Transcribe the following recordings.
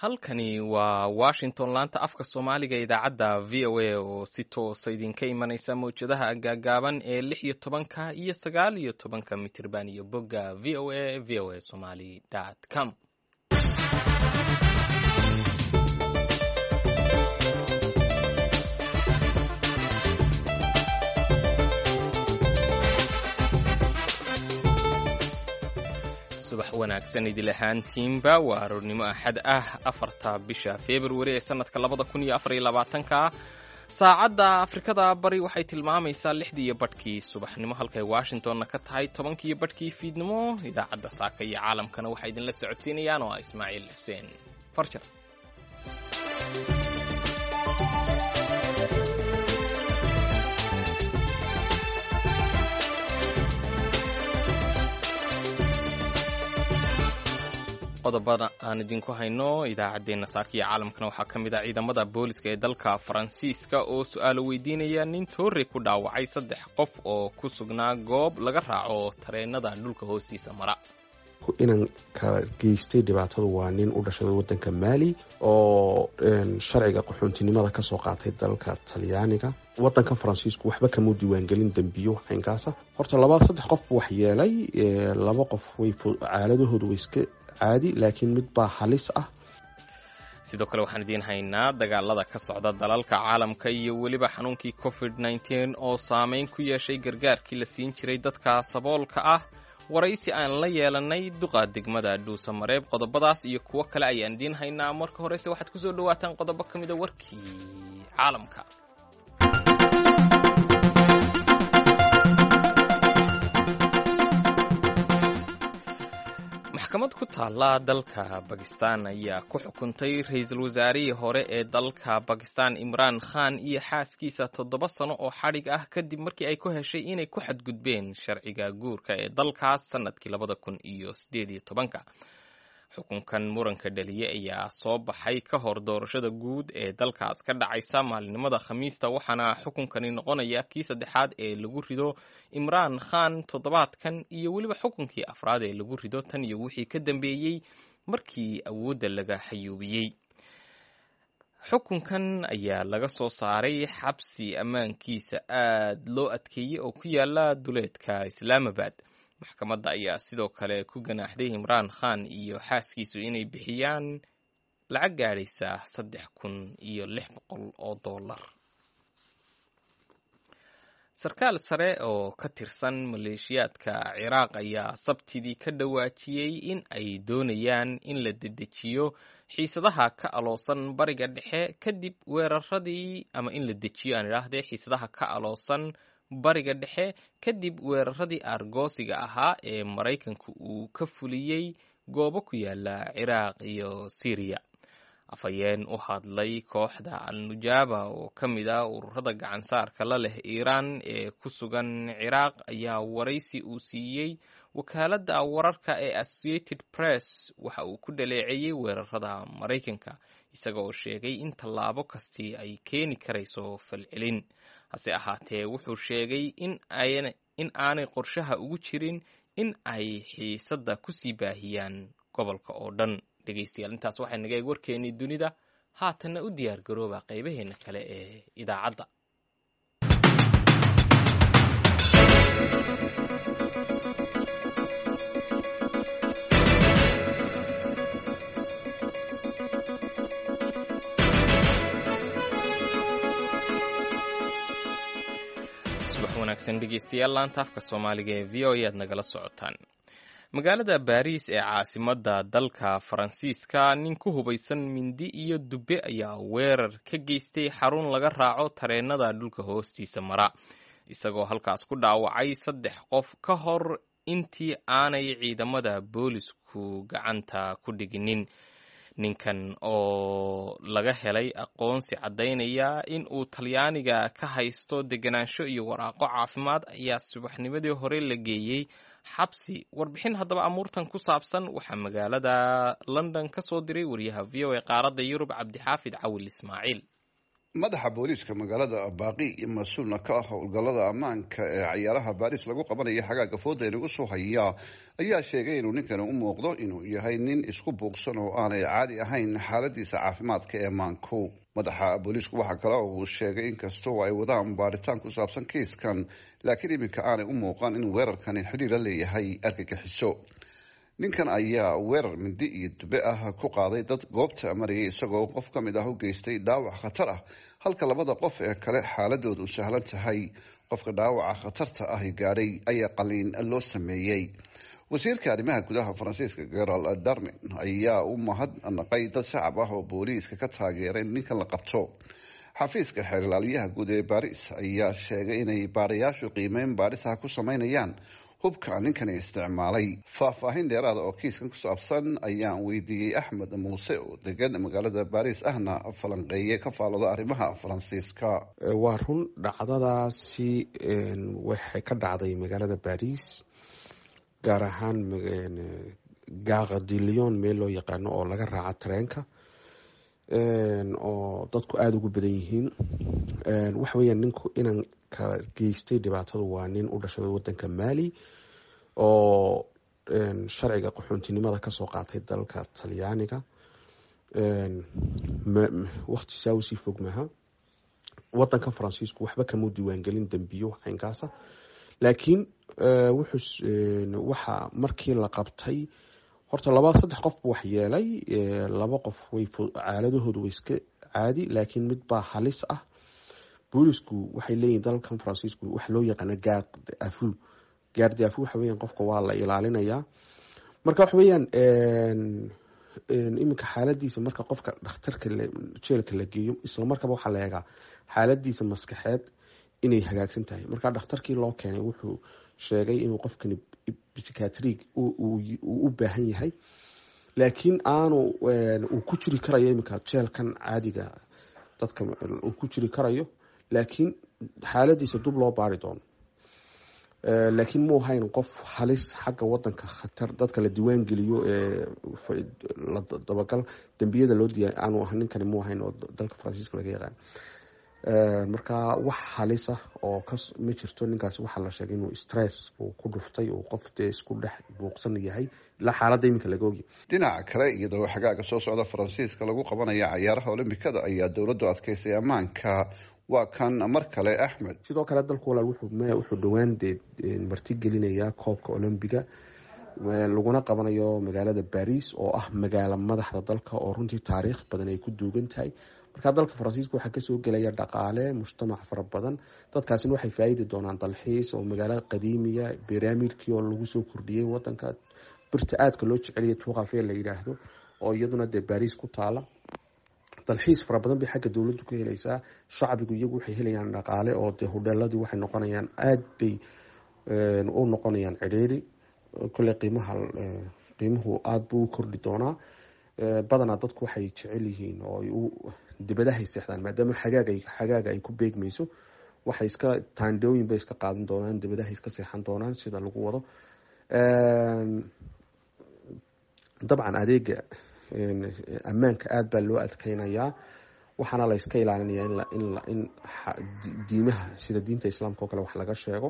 halkani waa washington laanta afka soomaaliga idaacadda v o a oo si toosa idinka imanaysa mawjadaha gaagaaban ee lix iyo tobanka iyo sagaal iyo tobanka mitirban iyo bogga v o a v o a somaly com subax wanaagsan idil ahaantiinba waa aroornimo axad ah afarta bisha februari ee sanadka labada kun iyo afar iyo labaatanka. Saacadda afrikada bari waxay tilmaamaysaa lixdii iyo badhkii subaxnimo halkay washingtonna ka tahay tobankii iyo badhkii fiidnimo. Idaacadda saaka iyo caalamkana waxay idinla socodsiinayaan oo ah ismaaciil xuseen. Farjar qodobada aan idinku hayno idaacaddeenna saaka caalamkana waxaa ka mid ah ciidamada booliska ee dalka faransiiska oo su'aalo weydiinaya nin toore ku dhaawacay saddex qof oo ku sugnaa goob laga raaco tareenada dhulka hoostiisa mara. Inanka geystay dhibaatadu waa nin u dhashay wadanka maali oo sharciga qaxoontinimada ka soo qaatay dalka talyaaniga. Wadanka faransiisku waxba kama diiwaangelin dembiyo caynkaasa horta laba saddex qof buu waxyeelay laba qof way caaladahoodu way iska caadi laakiin mid baa halis ah. Sidoo kale waxaan idiin haynaa dagaalada ka socda dalalka caalamka iyo weliba xanuunkii covid nteen oo saameyn ku yeeshay gargaarkii la siin jiray dadka saboolka ah. Waraysi aan la yeelanay duqa degmada dhuusa mareeb qodobadaas iyo kuwo kale ayaan idiin haynaa. Marka horese waxaad ku soo dhawaataan qodobo ka mida warkii caalamka maxkamad ku taalla dalka bakistan ayaa ku xukuntay ra'iisul wasaarihii hore ee dalka bakistan imraan khan iyo xaaskiisa toddoba sano oo xadhig ah kadib markii ay ku heshay inay ku xadgudbeen sharciga guurka ee dalkaas sannadkii labada kun iyo sideed iyo tobanka xukunkan muranka dhaliye ayaa soo baxay ka hor doorashada guud ee dalkaas. Ka dhacaysa maalinimada khamiista waxaana xukunkani noqonaya kii saddexaad ee lagu rido imraan khan toddobaadkan iyo weliba xukunkii afraad ee lagu rido tan iyo wixii ka dambeeyey markii awoodda laga xayuubiyey. Xukunkan ayaa laga soo saaray xabsi ammaankiisa. Aad loo adkeeyey oo ku yaalla duleedka islaamabad maxkamadda ayaa sidoo kale ku ganaaxday imraan khan iyo xaaskiisu inay bixiyaan lacag gaadhaysa saddex kun iyo lix boqol oo dollar. Sarkaal sare oo ka tirsan maleeshiyaadka ciraaq ayaa sabtidii ka dhawaajiyey in ay doonayaan in la dedejiyo xiisadaha ka aloosan bariga dhexe kadib weeraradii ama in la dejiyo aan idhaahdee xiisadaha ka aloosan bariga dhexe kadib weeraradii aargoosiga ahaa ee maraykanku uu ka fuliyey goobo ku yaalla ciraaq iyo syriya afhayeen u hadlay kooxda al-nujaaba oo ka mid ah ururada gacansaarka la leh iiraan ee ku sugan ciraaq ayaa waraysi uu siiyey wakaaladda wararka ee associated press waxa uu ku dhaleeceeyey weerarada maraykanka isaga oo sheegay in tallaabo kastii ay keeni karayso falcelin. Hase ahaatee wuxuu sheegay in aanay qorshaha ugu jirin in ay xiisadda ku sii baahiyaan gobolka oo dhan. Dhegeystayaal intaas waxay naga eeg warkeennii dunida. Haatanna u diyaar garooba qaybaheenna kale ee idaacadda wanaagsan dhegeystayaal laanta afka soomaaliga ee v o e aad nagala socotaan. Magaalada baariis ee caasimadda dalka faransiiska nin ku hubaysan mindi iyo dubbe ayaa weerar ka geystay xarun laga raaco tareenada dhulka hoostiisa mara. Isagoo halkaas ku dhaawacay saddex qof ka hor intii aanay ciidamada boolisku gacanta ku dhiginin ninkan oo laga helay aqoonsi caddaynaya in uu talyaaniga ka haysto deganaansho iyo waraaqo caafimaad ayaa subaxnimadii hore la geeyey. Xabsi warbixin haddaba amuurtan ku saabsan waxaa magaalada london ka soo diray wariyaha v o a qaaradda yurub cabdixaafid cawil ismaaciil madaxa booliiska magaalada baaqi mas'uulna ka ah howlgallada ammaanka ee cayaaraha baariis lagu qabanayo xagaaga fooda inagu soo hayaa ayaa sheegay inuu ninkani u muuqdo inuu yahay nin isku buuqsan oo aanay caadi ahayn xaaladiisa caafimaadka ee maanku madaxa booliisku waxaa kale uu sheegay inkastoo ay wadaan baaritaan ku saabsan kiiskan laakiin iminka aanay u muuqan in weerarkani xidhiira leeyahay argagixiso ninkan ayaa weerar mindi iyo dube ah ku qaaday dad goobta marayay isagoo qof ka mid ah u geystay dhaawac khatar ah. Halka labada qof ee kale xaaladoodu u sahlan tahay qofka dhaawaca khatarta ahi gaadhay ayaa qaliin loo sameeyey wasiirka arrimaha gudaha faransiiska garal darmin ayaa u mahadnaqay dad shacab ah oo booliiska ka taageeray ninkan la qabto. Xafiiska xeerlaaliyaha guud ee baariis ayaa sheegay inay baarayaashu qiimeyn baarisaha ku sameynayaan hubka ninkani isticmaalay faahfaahin dheeraada oo kiiskan ku saabsan ayaan weydiiyey axmed muuse oo degan magaalada baariis ahna falanqeeye ka faalooda arrimaha faransiiska. Waa run dhacdadaasi waxay ka dhacday magaalada baariis gaar ahaan gaqa dilion meel loo yaqaano oo laga raaca tareenka oo dadku aada ugu badan yihiin. Waxa weeyaan ninku inan ka geystay dhibaatadu waa nin u dhashay wadanka mali oo sharciga qaxoontinimada ka soo qaatay dalka talyaaniga. Waqti saawsii fog maha. Wadanka faransiisku waxba kamuu diiwaangelin dambiyo caynkaasa laakiin waxa markii la qabtay horta laba saddex qof bu wax yeelay. Laba qof caaladahoodu way iska caadi laakiin mid baa halis ah boolisku waxay leeyihiin dalkan faransiisku waxa loo yaqaana gaard afu gaardi afu waxa weyan qofka waa la ilaalinayaa. Marka waxa weeyaan iminka xaaladiisa marka qofka dhakhtarka jeelka la geeyo islamarkaba waxaa la eegaa xaaladiisa maskaxeed inay hagaagsan tahay. Marka dhakhtarkii loo keenay wuxuu sheegay inuu qofkani psychiatrig u baahan yahay. Laakiin aanu uu ku jiri karayo iminka jeelkan caadiga dadka uu ku jiri karayo laakiin xaaladiisa dub loo baari doono. Laakiin muu hayn qof halis xagga wadanka khatar dadka la diiwaan geliyo ee dabagal dambiyada loo diya aanu ah ninkani muu hayn oo dalka faransiiska laga yaqaan. Marka wax halisa oo ma jirto ninkaasi waxaa la sheegay inuu stress uu ku dhuftay uu qof dee isku dhex buuqsan yahay ilaa xaaladda iminka laga ogya dhinaca kale iyadoo xagaaga soo socda faransiiska lagu qabanaya cayaaraha olombikada ayaa dowladdu adkeysay ammaanka waa kan mar kale axmed sidoo kale dalku walaal wuxuu dhowaan dee martigelinayaa koobka olombiga laguna qabanayo magaalada baris oo ah magaalo madaxda dalka oo runtii taariikh badan ay ku duugan tahay. Markaa dalka faransiiska waxaa ka soo gelaya dhaqaale mujtamac fara badan. Dadkaasina waxay faa'iidi doonaan dalxiis oo magaalo qadiimiya beramidkii oo lagu soo kordhiyey wadanka. Birta aadka loo jeceliya tuqafe la yidhaahdo oo iyaduna dee baris ku taala dalxiis fara badan bay xagga dowladdu ka helaysaa. Shacbigu iyagu waxay helayaan dhaqaale oo dee hodheeladii waxay noqonayaan aada bay u noqonayaan cidhiiri kolley qiimaha qiimuhu aada buu u kordhi doonaa. Badanaa dadku waxay jecel yihiin oo dibadahay seexdaan maadaama xagaag xagaaga ay ku beegmayso waxay iska taandhooyin bay iska qaadan doonaan dibadahay iska seexan doonaan sida lagu wado. Dabcan adeega ammaanka aada baa loo adkeynayaa waxaana la yska ilaalinaya in diimaha sida diinta islaamka oo kale wax laga sheego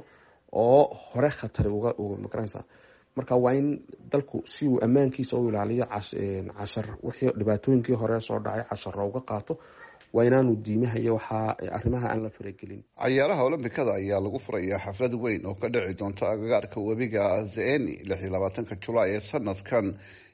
oo hore khatari uga magaranaysa marka waa in dalku si uu ammaankiisa u ilaaliyo cashar. Wixii dhibaatooyinkii hore soo dhacay cashara uga qaato waa inaanu diimaha iyo waxaa arrimaha aan la faragelin. Cayaaraha olombikada ayaa lagu furayaa xaflad weyn oo ka dhici doonta agagaarka webiga zeeni lix iyo labaatanka julaay ee sanadkan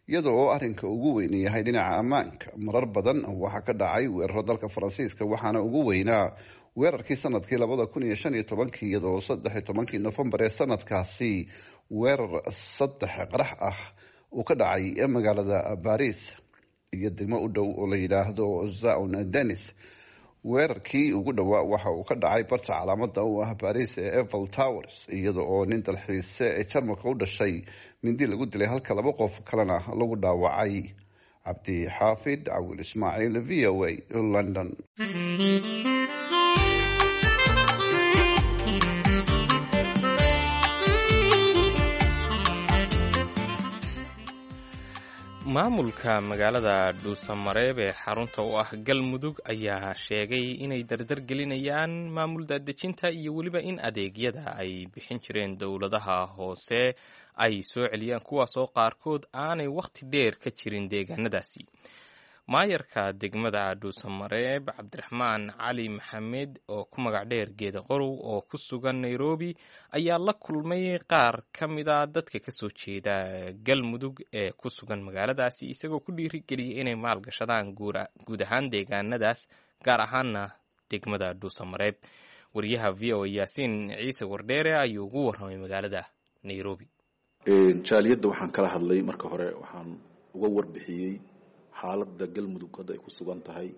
iyada oo arrinka ugu weyn yahay dhinaca ammaanka. Marar badan waxaa ka dhacay weeraro dalka faransiiska waxaana ugu weynaa weerarkii sannadkii labada kun iyo shan iyo tobankii iyadaoo saddex iyo tobankii nofembar ee sanadkaasi weerar saddex qarax ah uu ka dhacay magaalada baris iyo degmo u dhow oo la yidhaahdo zaun denis weerarkii ugu dhowaa waxa uu ka dhacay barta calaamada u ah baris ee evel towers iyada oo nin dalxiise ee jarmalka u dhashay mindi lagu dilay halka laba qof kalena lagu dhaawacay. Cabdi xaafid cawil ismaaciil v o a london maamulka magaalada dhuusamareeb ee xarunta u ah galmudug ayaa sheegay inay dardar gelinayaan maamul daadejinta iyo weliba in adeegyada ay bixin jireen dowladaha hoose ay soo celiyaan kuwaasoo qaarkood aanay wakhti dheer ka jirin deegaanadaasi maayarka degmada dhuusamareeb cabdiraxmaan cali maxamed oo ku magac dheer geeda qorow oo ku sugan nairobi ayaa la kulmay qaar ka mida dadka ka soo jeeda galmudug ee ku sugan magaaladaasi isagoo ku dhiirigeliyay inay maalgashadaan guud ahaan deegaanadaas gaar ahaana degmada dhuusamareeb wariyaha v o yaasiin ciise wardheere ayuu ugu warramay magaalada nairobi. Jaaliyadda waxaan kala hadlay marka hore waxaan uga warbixiyey xaaladda galmudug hadda ay ku sugan tahay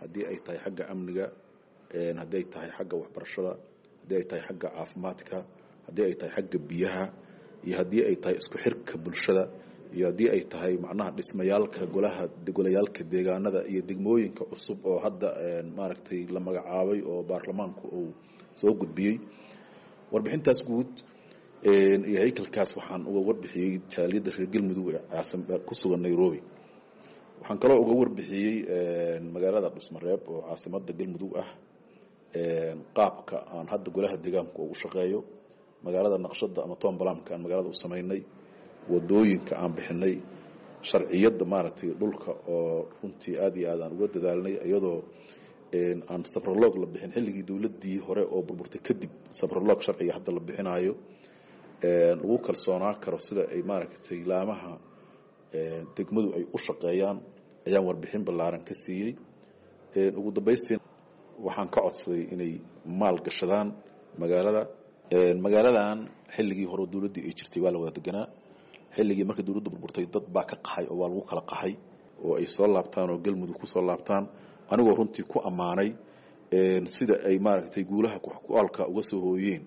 haddii ay tahay xagga amniga haddii ay tahay xagga waxbarashada haddii ay tahay xagga caafimaadka haddii ay tahay xagga biyaha iyo haddii ay tahay isku xirka bulshada iyo haddii ay tahay macnaha dhismayaalka golaha golayaalka deegaanada iyo degmooyinka cusub oo hadda maaragtay la magacaabay oo baarlamaanku uu soo gudbiyey. Warbixintaas guud iyo haykalkaas waxaan uga warbixiyey jaaliyadda reer galmudug ee ku sugan nairobi waxaan kaloo uga warbixiyey magaalada dhusmareeb oo caasimada galmudug ah qaabka aan hadda golaha deegaanku ugu shaqeeyo magaalada naqshada ama tombalamka aan magaalada u samaynay waddooyinka aan bixinay sharciyadda maaragtay dhulka oo runtii aad iyo aad aan uga dadaalnay iyadoo aan sabrolog la bixin xilligii dowladii hore oo burburtay kadib sabrolog sharciga hadda la bixinayo lagu kalsoonaa karo sida ay maaragtay laamaha degmadu ay u shaqeeyaan ayaan warbixin ballaaran ka siiyey ugu dambaystiin waxaan ka codsaday inay maal gashadaan magaalada magaaladan xilligii hore dowladdii ay jirtay waa la wada deganaa xilligii markii dowladda burburtay dad baa ka qaxay oo waa lagu kala qaxay oo ay soo laabtaan oo galmudug ku soo laabtaan anigoo runtii ku ammaanay sida ay maaragtay guulaha ku-aalka uga soo hooyeen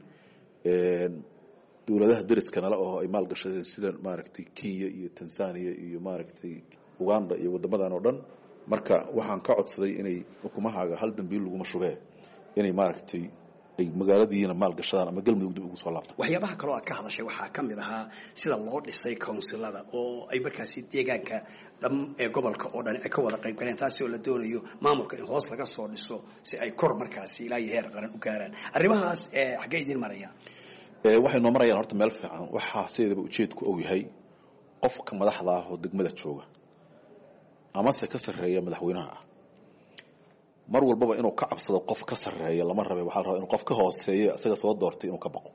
dowladaha deriska nale oo ay maalgashadeen sida maaragtay kenya iyo tanzania iyo maaragtay uganda iyo wadamadan oo dhan marka waxaan ka codsaday inay xukumahaaga hal dambiil laguma shubee inay maaragtay ay magaaladiina maalgashadaan ama galmudug dib ugu soo laabtaan. Waxyaabaha kaloo aad ka hadashay waxaa ka mid ahaa sida loo dhisay counsilada oo ay markaasi deegaanka dham ee gobolka oo dhan ay ka wada qayb galeen taasi oo la doonayo maamulka in hoos laga soo dhiso si ay kor markaasi ilaa iyo heer qaran u gaaraan. Arrimahaas xaggee idin maraya waxay noo marayaan horta meel fiican. Waxaa sideedaba ujeedku og yahay qofka madaxda ah oo degmada jooga. Amase ka sarreeya madaxweynaha. Ah mar walbaba inuu ka cabsado qof ka sarreeya lama rabe waxaa la inuu qof ka hooseeyo isaga soo doortay inuu ka baqo.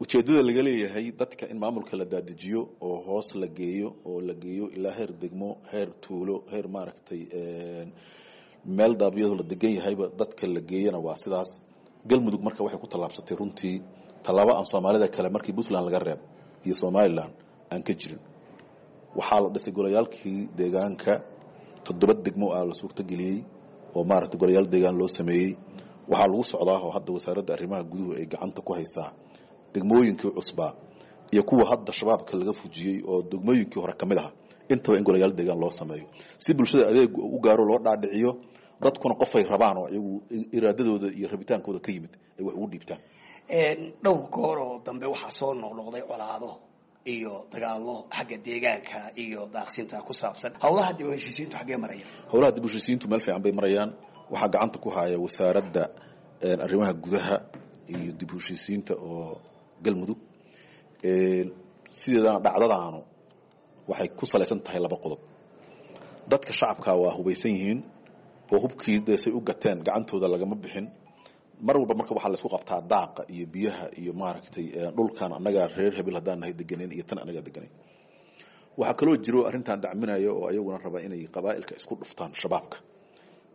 Ujeeddada laga leeyahay dadka in maamulka la daadijiyo oo hoos la geeyo oo la geeyo ilaa heer degmo heer tuulo heer maaragtay meel daabiyadu la degan yahayba dadka la geeyana waa sidaas. Galmudug marka waxay ku tallaabsatay runtii tallaabo aan soomaalida kale markii puntland laga reeb iyo somalilan aan ka jirin waxaa la dhisay golayaalkii deegaanka toddoba degmo ah la suurtageliyey oo maaragtay golayaal deegaan loo sameeyey. Waxaa lagu socdaa oo hadda wasaaradda arrimaha guduhu ay gacanta ku haysaa degmooyinkii cusbaa iyo kuwa hadda shabaabka laga fujiyey oo degmooyinkii hore ka mid aha intaba in golayaal deegaan loo sameeyo. Si bulshada adeeg u gaaro loo dhaadhiciyo dadkuna qofay rabaan oo iyagu iraadadooda iyo rabitaankooda ka yimid ay wax ugu dhiibtaan dhowr goor oo dambe waxaa soo noqnoqday colaado iyo dagaallo xagga deegaanka iyo daaqsinta ku saabsan howlaha dib u heshiisiintu xaggee maraya howlaha dib u heshiisiintu meel fiican bay marayaan. Waxaa gacanta ku haya wasaaradda arrimaha gudaha iyo dib u heshiisiinta oo galmudug. Sideedana dhacdadaanu waxay ku salaysan tahay laba qodob. Dadka shacabka waa hubaysan yihiin oo hubkii u gateen gacantooda lagama bixin mar walba marka waxaa la isku qabtaa daaqa iyo biyaha iyo maaragtay dhulkan annagaa reer hebel haddaan nahay deganeyn iyo tan annagaa deganeyn waxaa kaloo jiro arrintan dacminayo oo ayaguna raba inay qabaa'ilka isku dhuftaan shabaabka.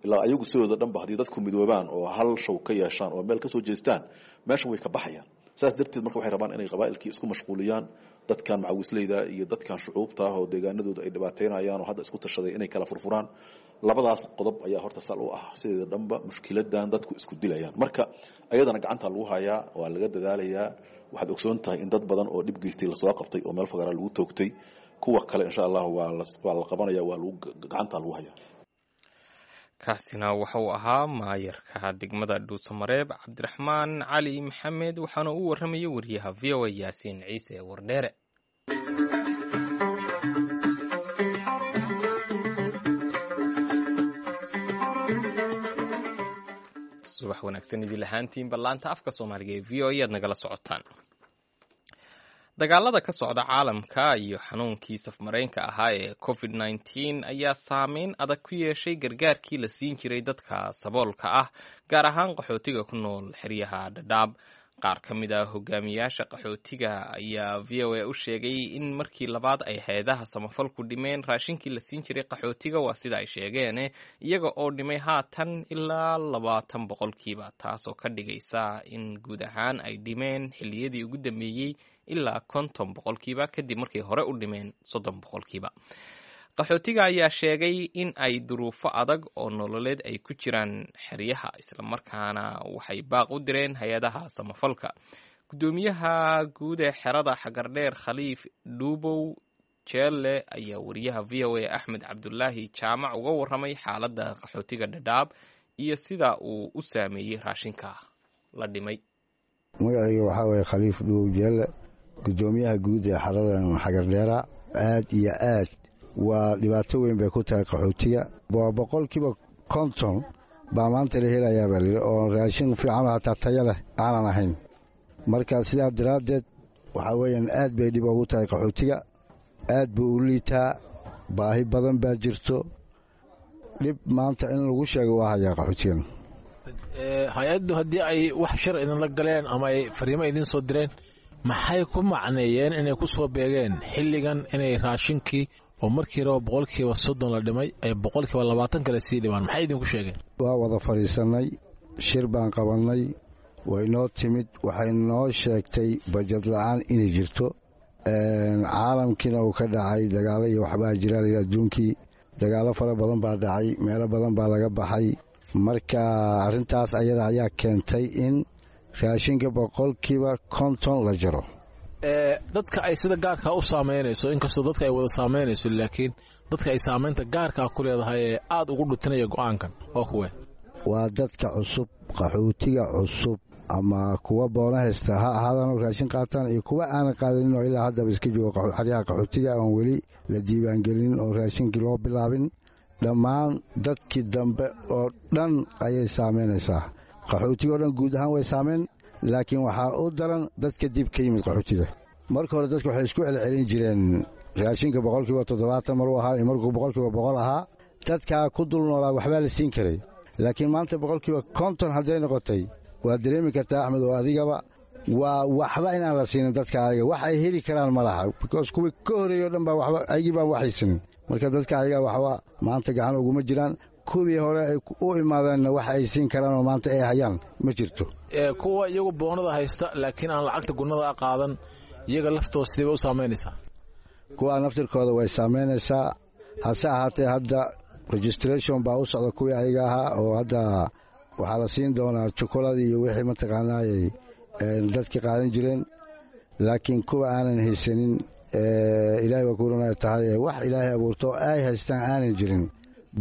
Ilaa ayagu sidooda dhanba haddii dadku midoobaan oo hal show ka yeeshaan oo meel ka soo jeestaan meesha way ka baxayaan. Saas darteed marka waxay rabaan inay qabaa'ilkii isku mashquuliyaan dadkan macawisleyda iyo dadkan shucuubta ah oo deegaanadooda ay dhibaateynayaan oo hadda isku tashaday inay kala furfuraan labadaas qodob ayaa horta sal u ah. Sideeda dhanba mushkiladan dadku isku dilayaan. Marka ayadana gacanta lagu hayaa waa laga dadaalayaa. Waxaad ogsoon tahay in dad badan oo dhib geystay la soo qabtay oo meel fagaara lagu toogtay kuwa kale insha allah waa la qabanaya waa gacanta lagu hayaa. Kaasina waxa uu ahaa maayarka degmada dhuusamareeb cabdiraxmaan cali maxamed waxaana uu warramaya wariyaha v o a yaasiin ciise wardheere subax wanaagsan idin lahaantiin ballaanta afka soomaaliga ee v o e aad nagala socotaan. Dagaalada ka socda caalamka iyo xanuunkii safmareenka ahaa ee covid nneteen ayaa saameyn adag ku yeeshay gargaarkii la siin jiray dadka saboolka ah gaar ahaan qaxootiga ku nool xeryaha dhadhaab qaar ka mid a hogaamiyaasha qaxootiga ayaa v o a u sheegay in markii labaad ay hay'adaha samafalku dhimeen raashinkii la siin jiray qaxootiga waa sida ay sheegeene iyaga oo dhimay haatan ilaa labaatan boqolkiiba taasoo ka dhigaysa in guud ahaan ay dhimeen xilliyadii ugu dambeeyey ilaa konton boqolkiiba kadib markay hore u dhimeen soddon boqolkiiba qaxootiga ayaa sheegay in ay duruufo adag oo nololeed ay ku jiraan xeryaha islamarkaana waxay baaq u direen hay'adaha samafalka. Guddoomiyaha guud ee xerada xagardheer khaliif dhuubow jeelle ayaa wariyaha v o a axmed cabdulaahi jaamac uga warramay xaaladda qaxootiga dhadhaab iyo sida uu u saameeyey raashinka la dhimay. Magacayga waxaa waye khaliif dhuubow jeelle guddoomiyaha guud ee xeradan xagardheera aad iyo aad waa dhibaato weyn bay ku tahay qaxootiga. Waa boqolkiiba konton baa maanta la helayaa baa layidhi oo raashin fiican hataa tayo leh aanan ahayn. Marka sidaa daraaddeed waxaa weeyaan aad bay dhib ugu tahay qaxootiga. Aad buu u liitaa baahi badan baa jirto. Dhib maanta in lagu sheego waa hayaa qaxootigan. Hay'addu haddii ay wax shar idinla galeen ama ay fariimo idiin soo direen maxay ku macneeyeen inay ku soo beegeen xilligan inay raashinkii oo markii raba boqolkiiba soddon la dhimay ay boqolkiiba labaatan kale sii dhimaan maxay idinku sheegeen? Waa wada fadhiisannay shir baan qabannay way noo timid waxay noo sheegtay bajad la'aan inay jirto. Caalamkiina uu ka dhacay dagaalo iyo waxbaa jira layidhi adduunkii. Dagaallo fara badan baa dhacay meelo badan baa laga baxay. Marka arrintaas ayada ayaa keentay in raashinka boqolkiiba konton la jaro dadka ay sida gaarkaa u saamaynayso inkastoo dadka ay wada saamaynayso laakiin dadka ay saamaynta gaarkaa ku leedahay ee aad ugu dhutinaya go'aankan oo kuwe. Waa dadka cusub qaxootiga cusub ama kuwa boona haysta. Ha ahaadaan raashin qaataan iyo kuwa aanan qaadanin oo ilaa haddaba iska joogo xaryaha qaxootiga oon weli la diiwaangelinin oo raashinkii loo bilaabin. Dhammaan dadkii dambe oo dhan ayay saamaynaysaa qaxootiga o dhan guud ahaan way saamayn laakiin waxaa u daran dadka dib ka yimid qaxootiga. Marka hore dadka waxay isku celcelin jireen. Raashinka boqolkiiba toddobaatan maruu ahaa iyo markuu boqolkiiba boqol ahaa dadkaa ku dul noolaa waxbaa la siin karay. Laakiin maanta boqolkiiba konton hadday noqotay waad dareemi kartaa axmed oo adigaba waa waxba inaan la siinin dadka ayaga wax ay heli karaan ma laha. Bikoos kuwii ka horreeyey o dhan baa waxba ayagii baan waxaysanin marka dadka ayaga waxba maanta gacan uguma jiraan kuwii hore ay u imaadeenna wax ay siin karaan oo maanta ay hayaan ma jirto. Kuwa iyagu boonada haysta laakiin aan lacagta gunnada qaadan iyaga laftooda sidee bay u saamaynaysaa. Kuwaa naftirkooda way saamaynaysaa. Hase ahaatee hadda registration baa u socda kuwii ayaga ahaa oo hadda waxaa la siin doonaa jukuladii iyo wixii mataqaanaayay dadkii qaadan jireen. Laakiin kuwa aanan haysanin ilaahay waa kuuranaya tahay wax ilaahay abuurto ay haystaan aanan jirin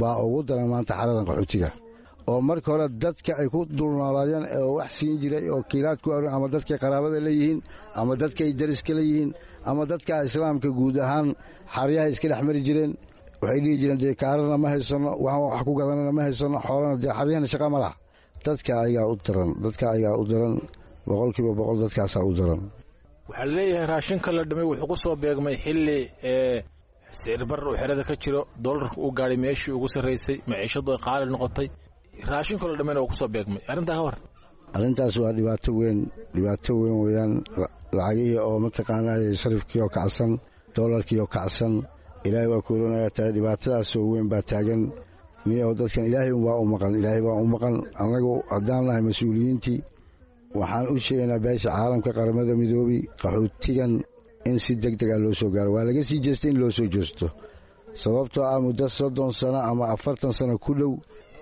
baa ugu daran maanta xaradan qaxootiga. Oo marka hore dadka ay ku dulnoolaayeen oo wax siin jiray oo kiilaad ku arrin ama dadkay qaraabada leeyihiin ama dadkay dariska leeyihiin ama dadka islaamka guud ahaan xaryaha iska dhex mari jireen waxay dhihi jireen dee kaarana ma haysanno waxaan wax ku gadanana ma haysanno xoolana dee xaryahana shaqa ma laha. Dadka ayaa u daran dadka ayaa u daran boqolkiiba boqol dadkaasaa u daran. Waxaa leeyahay raashinka la dhimay wuxuu ku soo beegmay xilli barar uu xerada ka jiro doolarka uu gaadhay meeshii ugu sarraysay maciishadu qaali noqotay. Raashinka la dhimayna waa ku soo beegmay. Arrintaa ka war arrintaas waa dhibaato weyn dhibaato weyn weeyaan. Lacagihii oo mataqaanay sarifkii oo kacsan doolarkii oo kacsan. Ilaahay waa kuulanaya tahay dhibaatadaasoo weyn baa taagan. Niyo dadkan ilaahay waa u maqan ilaahay waa u maqan. Annagu haddaan nahay mas'uuliyiintii waxaan u sheegaynaa beesha caalamka qaramada midoobi qaxootigan in si deg dega loo soo gaaro. Waa laga sii jeestay in loo soo jeesto. Sababtoo ah muddo soddon sano ama afartan sano ku dhow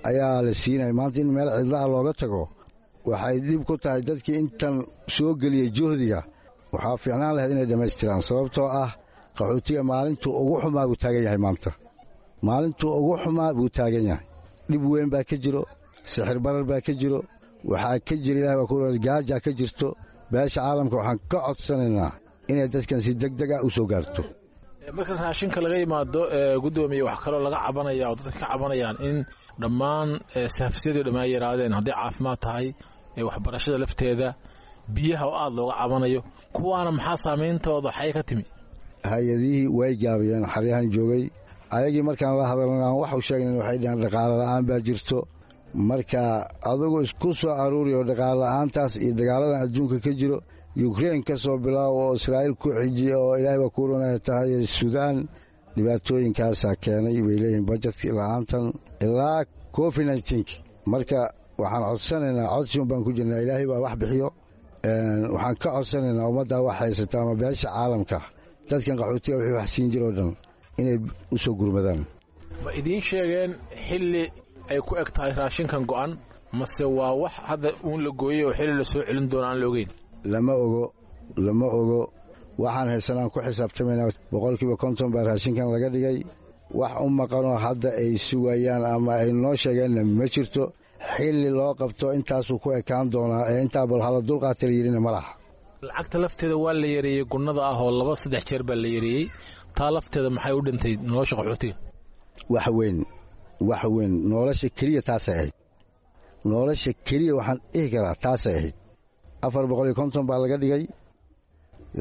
ayaa la siinaya maanta in meel cidlaha looga tago waxay dhib ku tahay dadkii intan soo geliyey juhdiga. Waxaa fiicnaan lahayd inay dhammaystiraan. Sababtoo ah qaxootiga maalintuu ugu xumaa buu taagan yahay maanta. Maalintuu ugu xumaa buu taagan yahay. Dhib weyn baa ka jiro sixir barar baa ka jiro waxaa ka jira ilahay waa ku gaajaa ka jirto. Beesha caalamka waxaan ka codsanaynaa inay dadkan si deg deg ah u soo gaarto. Marka raashinka laga yimaado guddoomiye wax kaloo laga cabanaya oo dadka ka cabanayaan in dhammaan saafisiyadii dhammaan yaraadeen. Hadday caafimaad tahay waxbarashada lafteeda biyaha oo aada looga cabanayo kuwaana maxaa saameyntooda xay ka timi? Hay'adihii way gaabiyeen xaryahan joogay. Ayagii markaan la hadalna aan wax u sheegnan waxay dhaheen dhaqaalo la'aan baa jirto. Marka adugu isku soo aruuri oo dhaqaalo la'aantaas iyo dagaaladan adduunka ka jiro yukrain ka soo bilaabo oo israa'iil ku xijiya oo ilaahay baa ku runaya tahay suudaan dhibaatooyinkaasaa keenay bay leeyihiin bajetkii la'aantan ilaa covid nneteen marka waxaan codsanaynaa codsiun baan ku jirnaa ilaahay baa wax bixiyo. Waxaan ka codsanaynaa ummaddaa wax haysata ama beesha caalamka dadkan qaxootiga wixii wax siin jir oo dhan inay u soo gurmadaan. Ma idiin sheegeen xilli ay ku eg tahay raashinkan go'an? Mase waa wax hadda uun la gooyey oo xilli la soo celin doono aan la ogeyn lama ogo lama ogo. Waxaan haysanaan ku xisaabtamaynaa boqolkiiba konton baa raashinkan laga dhigay. Wax u maqanoo hadda ay sugayaan ama ay noo sheegeenna ma jirto. Xilli loo qabto intaasuu ku ekaan doonaa ee intaa bal hala dulqaata la yidhina ma laha. Lacagta lafteeda waa la yareeyey gunnada ah oo laba saddex jeer baa la yareeyey. Taa lafteeda maxay u dhintay nolosha qaxootiga wax weyn wax weyn. Nolosha keliya taasay ahayd. Nolosha keliya waxaan dhihi karaa taasay ahayd afar boqol iyo konton baa laga dhigay.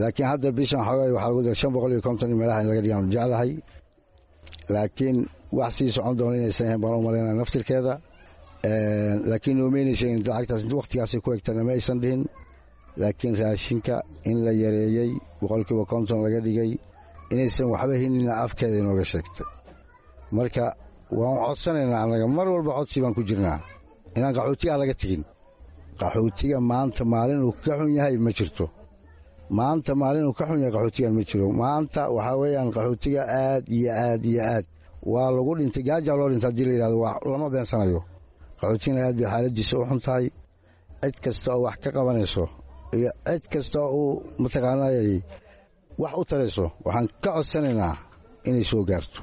Laakiin hadda bishan xoogaa waxaa lagu shan boqol iyo konton meelaha in laga dhigaan jeclahay. Laakiin wax sii socon doona inaysan ahayn baan u naftirkeeda. Laakiin noomayna sheegin lacagtaas wakhtigaasay ku egtana ma aysan dhihin. Laakiin raashinka in la yareeyey boqolkiiba konton laga dhigay inaysan waxba hinina afkeeda inooga sheegtay marka waan codsanaynaa annaga mar walba codsi baan ku jirnaa. Inaan qaxootigaa laga tegin qaxootiga maanta maalin uu ka xun yahay ma jirto. Maanta maalin uu ka xun yahay qaxootigan ma jiro. Maanta waxaa weeyaan qaxootiga aad iyo aad iyo aad. Waa lagu dhintay gaajaa loo dhintay haddii la yidhahdo lama beensanayo. Qaxootigana aad bay xaaladiisa u xun tahay. Cid kasta oo wax ka qabanayso iyo cid kasta oo uu mataqaanayay wax u tarayso waxaan ka codsanaynaa inay soo gaarto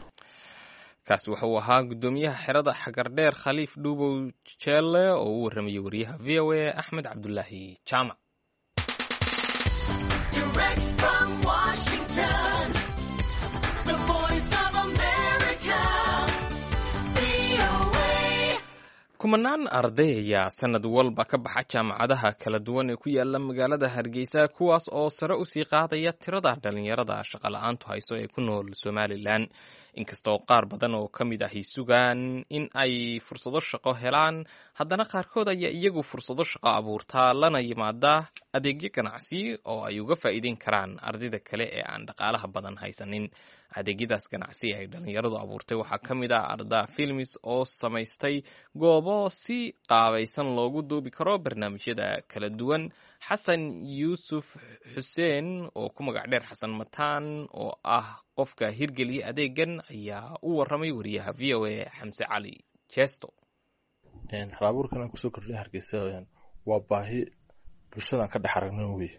kaasi wuxuu ahaa guddoomiyaha xerada xagardheer khaliif dhuubow jeelle oo u warramayay wariyaha v o a axmed cabdulaahi jaamac kumanaan arday ayaa sanad walba ka baxa jaamacadaha kala duwan ee ku yaalla magaalada hargeysa kuwaas oo sare u sii qaadaya tirada dhalinyarada shaqola'aantu hayso ee ku nool somalilan inkastoo qaar badan oo ka mid ahi sugaan in ay fursado shaqo helaan haddana qaarkood ayaa iyagu fursado shaqo abuurtaa lana yimaada adeegyo ganacsi oo ay uga faa'iideyn karaan ardayda kale ee aan dhaqaalaha badan haysanin. Adeegyadaas ganacsi ay dhalinyaradu abuurtay waxaa ka mid ah arda filmis oo samaystay goobo si qaabaysan loogu duubi karo barnaamijyada kala duwan xasan yuusuf xuseen oo ku magac dheer xasan mataan oo ah qofka hirgeliya adeegan ayaa u waramay wariyaha v o a xamse cali jesto. Halabuurkan aan ku soo kordhiya hargeysa waa baahi bulshadan ka dhex aragno wey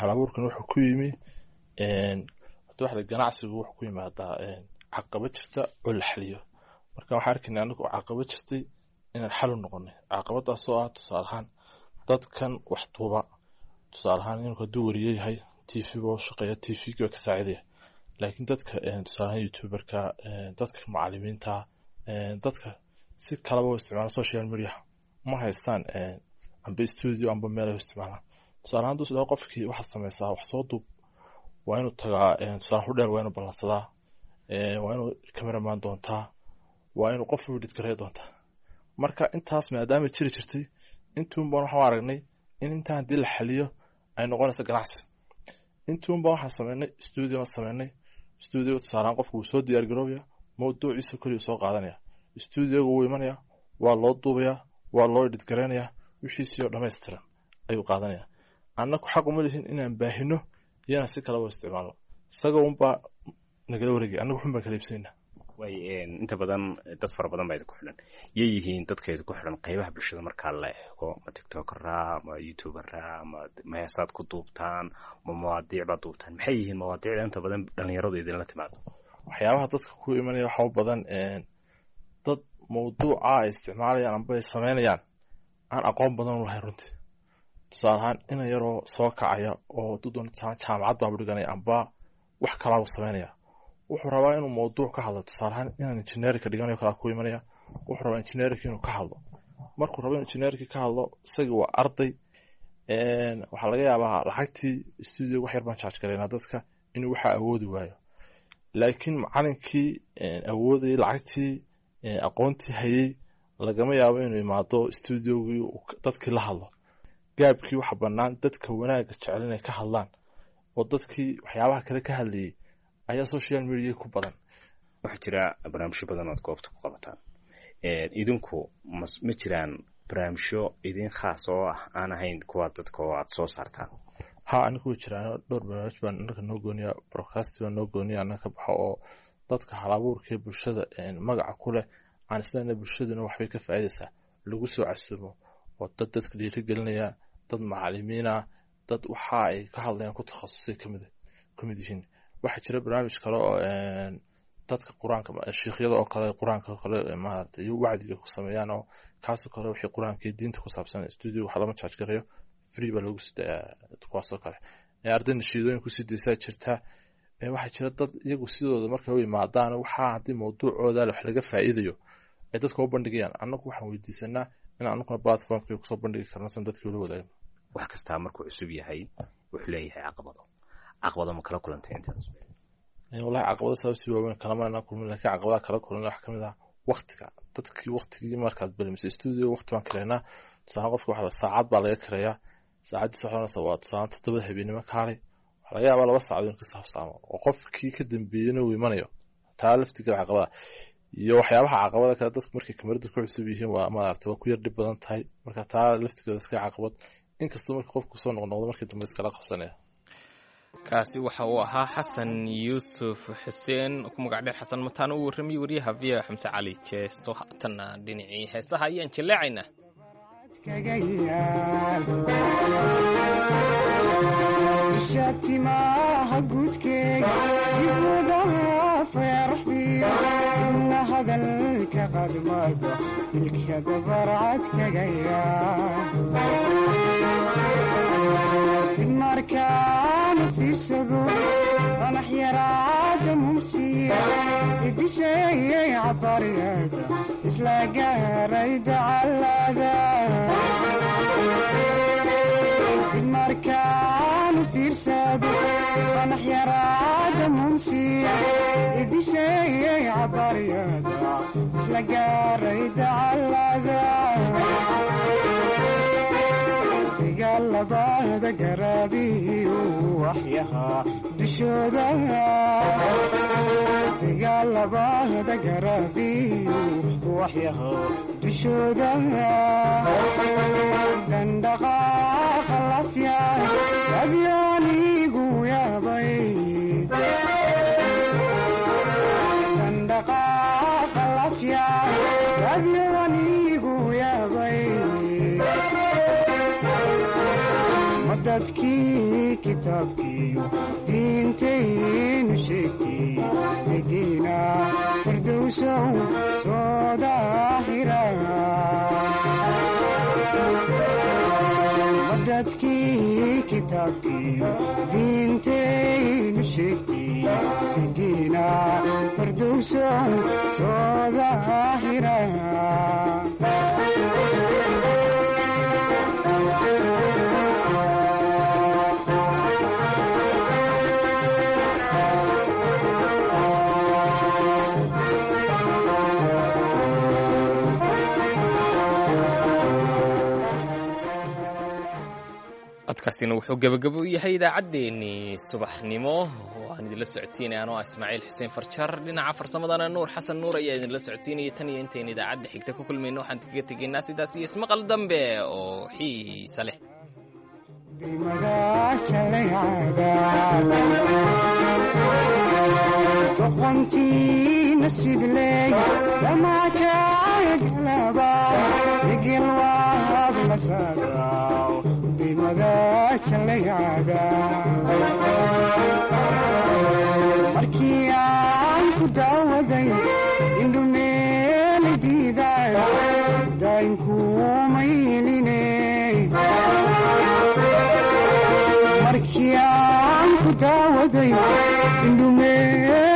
halabuurkan wuxuu ku yimi waxda ganacsigu wuxuu ku yimaadaa caqaba jirta oo la xaliyo. Marka waxaan arkayna anagu caqaba jirtay inaan xal u noqonay. Caqabadaasoo ah tusaale ahaan dadkan wax duuba tusaale ahaan inuu hadduu wariyo yahay t v ba u shaqeeya t v ba ka saacidaya laakiin dadka tusaale ahaan youtuberka dadka macalimiinta dadka si kalaba u isticmaala social media ma haystaan amba studio amba meel ay u isticmaalaan. Tusaale ahaan dus qofkii waxaad samaysaa wax soo duub waa inuu tagaa tusaale xudheer waa inuu ballansadaa waa inuu cameraman doontaa waa inuu qof edit gareey doontaa. Marka intaas maadaama jiri jirtay intuunban waxaan aragnay in intaa haddii la xaliyo ay noqonayso ganacsi. Intuunban waxaan sameynay studio sameynay. Studio tusaalehaan qofku wuu soo diyaar garoobaya mawduuciisa keliya soo qaadanaya studioga wuu imanaya waa loo duubayaa waa loo wixiisii oo dhammaystiran ayuu qaadanaya annaku xaq uma lihin inaan baahino iyana si kalaba isticmaalno isaga unbaa nagala wareegay annagu xun baan kala iibsanayna inta badan dad fara badan baa idinku xidhan. Yay yihiin dadka idinku xidhan qaybaha bulshada markaa la eego ma tiktokera ma youtubera ma meesaad ku duubtaan ma mawaadiic baad duubtaan. Maxay yihiin mawaadiicda inta badan dhalinyaradu idinla timaado waxyaabaha dadka ku imanaya waxaa badan dad mawduuca ay isticmaalayaan amba ay sameynayaan. Aan aqoon badan lahayn runtii. Tusaale ahaan ina yaroo soo kacaya oo dudoon jaamacad baabu dhiganaya amba wax kalaabu sameynaya wuxuu rabaa inuu mawduuc ka hadlo. Tusaale ahaan inaan injineerika dhiganayo kalaa ku imanaya wuxuu rabaa engineerkii inuu ka hadlo. Markuu rabo engineerkii ka hadlo isagii waa arday waxaa laga yaabaa lacagtii studio wax yar baan charge garaynaa dadka inuu waxaa awoodi waayo. Laakiin macalinkii awoodayay lacagtii aqoontii hayay lagama yaabo inuu imaado studiogii dadkii la hadlo. Gaabkii waxa bannaan dadka wanaagga jecel inay ka hadlaan oo dadkii waxyaabaha kale ka hadlayay ayaa social media ku badan. Waxaa jira barnaamijyo badan ood goobta ku qabataan. Idinku ma jiraan barnaamijyo idin khaas oo ah aan ahayn kuwa dadka oo aada soo saartaan. Ha aniga way jiraan dhowr barnaamij baan anaka noo gooniya broadcast baan noo gooniya annaga ka baxo oo dadka halabuurka bulshada magaca ku leh aan islena bulshaduna waxbay ka faa'iidaysaa lagu soo casuumo oo dad dadka dhiirigelinaya dad macalimiina dad waxa ay ka hadlayaan ku takhasusay ka mid ka mid yihiin waxaa jira barnaamij kale oo dadka qur'aanka shiikhyada oo kale qur'aanka kale maarata iyo wacdiga ku sameeyaan oo kaasoo kale wixii qur'aanka iyo diinta ku saabsan studio waxa lama charge free baa lagu sidayaa kuwaasoo kale. Arday nashiidooyin ku sidaysaa jirta. Waxaa jira dad iyagu sidooda markay u imaadaan waxaa haddii mawduucooda wax laga faa'iidayo ay dadka u bandhigayaan. Annagu waxaan weydiisanaa in anaguna platformka ku soo bandhigi karno san dadkii ula wadaagno wax kastaa markuu cusub yahay wuxuu leeyahay caqabado caqabado ma kala kulantay intaas wallahi caqabado sababsi waaweyn kalama kulmin laakiin caqabadaha kala kulan waxaa ka mid ah waktiga dadkii waktigii markaad balimisay studio wakti baan karaynaa tusaale qofka waxa saacad baa laga karayaa saacaddiis waxaa waa tusaale toddobada habeenimo kaalay waxaa laga yaabaa laba saacadood in ka soo habsaamo oo qofkii ka dambeeyena uu imanayo taa laftigeeda caqabada iyo waxyaabaha caqabada kale dadku markay kamarada ku cusub yihiin waa maarata waa ku yar dhib badan tahay marka taa laftigeeda iska caqabad inkastoo marka qofku ku soo noqnoqdo markii dambe iskala qabsanaya kaasi waxa uu ahaa xasan yuusuf xuseen ku magac dheer xasan mataan uu warramiyey waryaha v xamse cali jeesto. Haatanna dhinacii heesaha ayaan dabarcad kagaya dib markaanu fiirsado qanax yaraada mumsiya idisheeyay cabaryada isla gaaray dacalada dib markaanu fiirsado qanax yaraada mumsiya idisheeyay cabaryada isla gaaray dacalada dagaalabada garaabiyu waxyahaa dushooda dagaalabada garaabiyu waxyahaa dushooda dandhaqaaqa lafya adyaanigu yaabay dadkii kitaabkiiyo diintaynu sheegtay degiina firdowsow soo daahira dadkii kitaabkiiyo diintaynu sheegtay degiina firdowsow soo daahira codkaasina wuxuu gebagabo u yahay idaacaddeenii subaxnimo. Oo aan idinla socodsiinaya anoo ah ismaaciil xuseen farjar. Dhinaca farsamadana nuur xasan nuur ayaa idinla socodsiinaya tan iyo intayn idaacadda xigta ku kulmayno. Waxaan kaga tegaynaa sidaas iyo ismaqal dambe oo xiisa leh doqontii nasibley dhamakagalaba igilwaad la saagaw dimada jalaycaada markii aan ku daawaday indhumeeli diiday daynkumayline markii aan ku daawaday indhumeeli